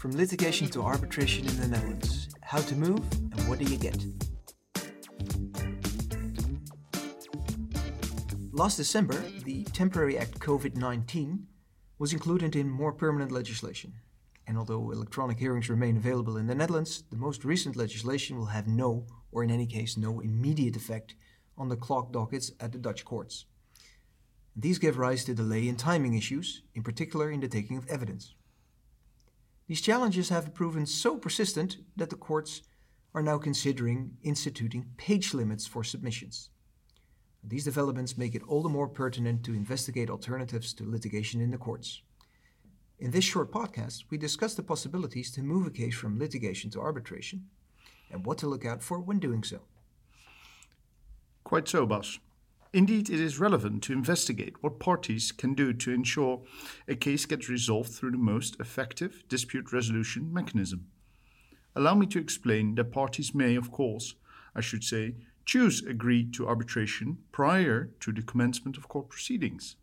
From litigation to arbitration in the Netherlands. How to move and what do you get? Last December, the Temporary Act COVID 19 was included in more permanent legislation. And although electronic hearings remain available in the Netherlands, the most recent legislation will have no, or in any case, no immediate effect on the clock dockets at the Dutch courts. These give rise to delay and timing issues, in particular in the taking of evidence. These challenges have proven so persistent that the courts are now considering instituting page limits for submissions. These developments make it all the more pertinent to investigate alternatives to litigation in the courts. In this short podcast, we discuss the possibilities to move a case from litigation to arbitration and what to look out for when doing so. Quite so, Bas. Indeed, it is relevant to investigate what parties can do to ensure a case gets resolved through the most effective dispute resolution mechanism. Allow me to explain that parties may, of course, I should say, choose agree to arbitration prior to the commencement of court proceedings.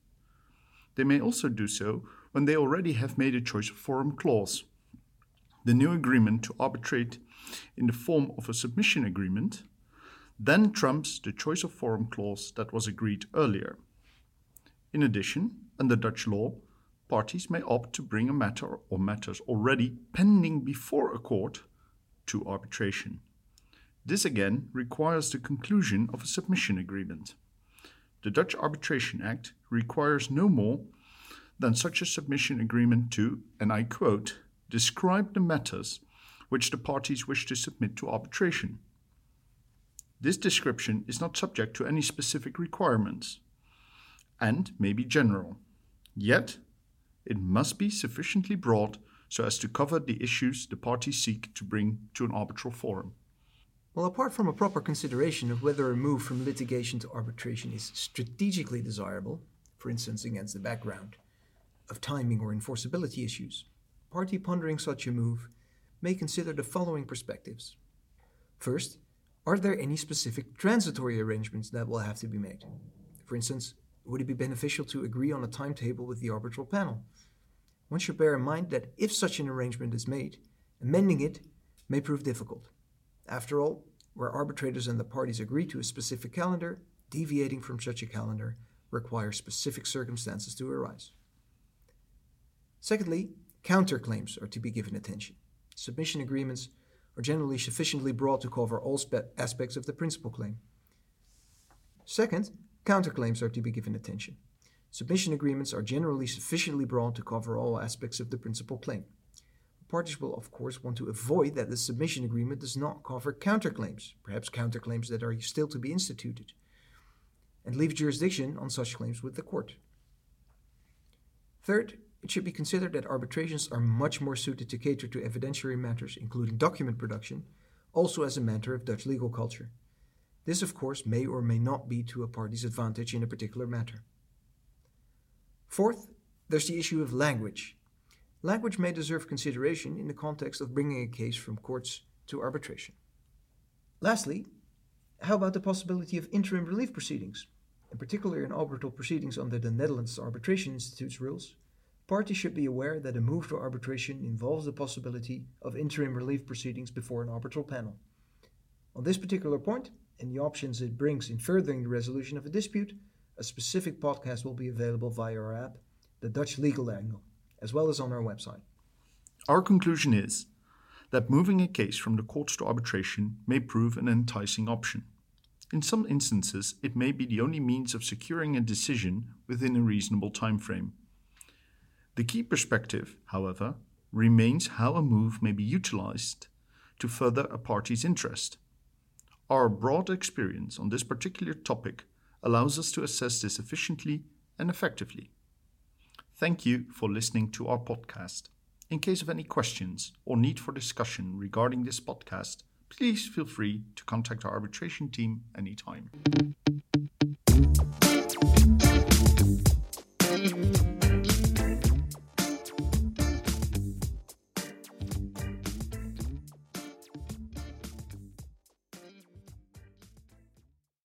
They may also do so when they already have made a choice of forum clause. The new agreement to arbitrate in the form of a submission agreement then trumps the choice of forum clause that was agreed earlier. In addition, under Dutch law, parties may opt to bring a matter or matters already pending before a court to arbitration. This again requires the conclusion of a submission agreement. The Dutch Arbitration Act requires no more than such a submission agreement to, and I quote, describe the matters which the parties wish to submit to arbitration this description is not subject to any specific requirements and may be general. Yet, it must be sufficiently broad so as to cover the issues the parties seek to bring to an arbitral forum. Well, apart from a proper consideration of whether a move from litigation to arbitration is strategically desirable, for instance against the background of timing or enforceability issues, a party pondering such a move may consider the following perspectives. First, are there any specific transitory arrangements that will have to be made? For instance, would it be beneficial to agree on a timetable with the arbitral panel? One should bear in mind that if such an arrangement is made, amending it may prove difficult. After all, where arbitrators and the parties agree to a specific calendar, deviating from such a calendar requires specific circumstances to arise. Secondly, counterclaims are to be given attention. Submission agreements are generally sufficiently broad to cover all aspects of the principal claim. Second, counterclaims are to be given attention. Submission agreements are generally sufficiently broad to cover all aspects of the principal claim. Parties will, of course, want to avoid that the submission agreement does not cover counterclaims, perhaps counterclaims that are still to be instituted, and leave jurisdiction on such claims with the court. Third, it should be considered that arbitrations are much more suited to cater to evidentiary matters, including document production, also as a matter of Dutch legal culture. This, of course, may or may not be to a party's advantage in a particular matter. Fourth, there's the issue of language. Language may deserve consideration in the context of bringing a case from courts to arbitration. Lastly, how about the possibility of interim relief proceedings? In particular, in arbitral proceedings under the Netherlands Arbitration Institute's rules, Parties should be aware that a move to arbitration involves the possibility of interim relief proceedings before an arbitral panel. On this particular point, and the options it brings in furthering the resolution of a dispute, a specific podcast will be available via our app, The Dutch Legal Angle, as well as on our website. Our conclusion is that moving a case from the courts to arbitration may prove an enticing option. In some instances, it may be the only means of securing a decision within a reasonable time frame. The key perspective, however, remains how a move may be utilized to further a party's interest. Our broad experience on this particular topic allows us to assess this efficiently and effectively. Thank you for listening to our podcast. In case of any questions or need for discussion regarding this podcast, please feel free to contact our arbitration team anytime.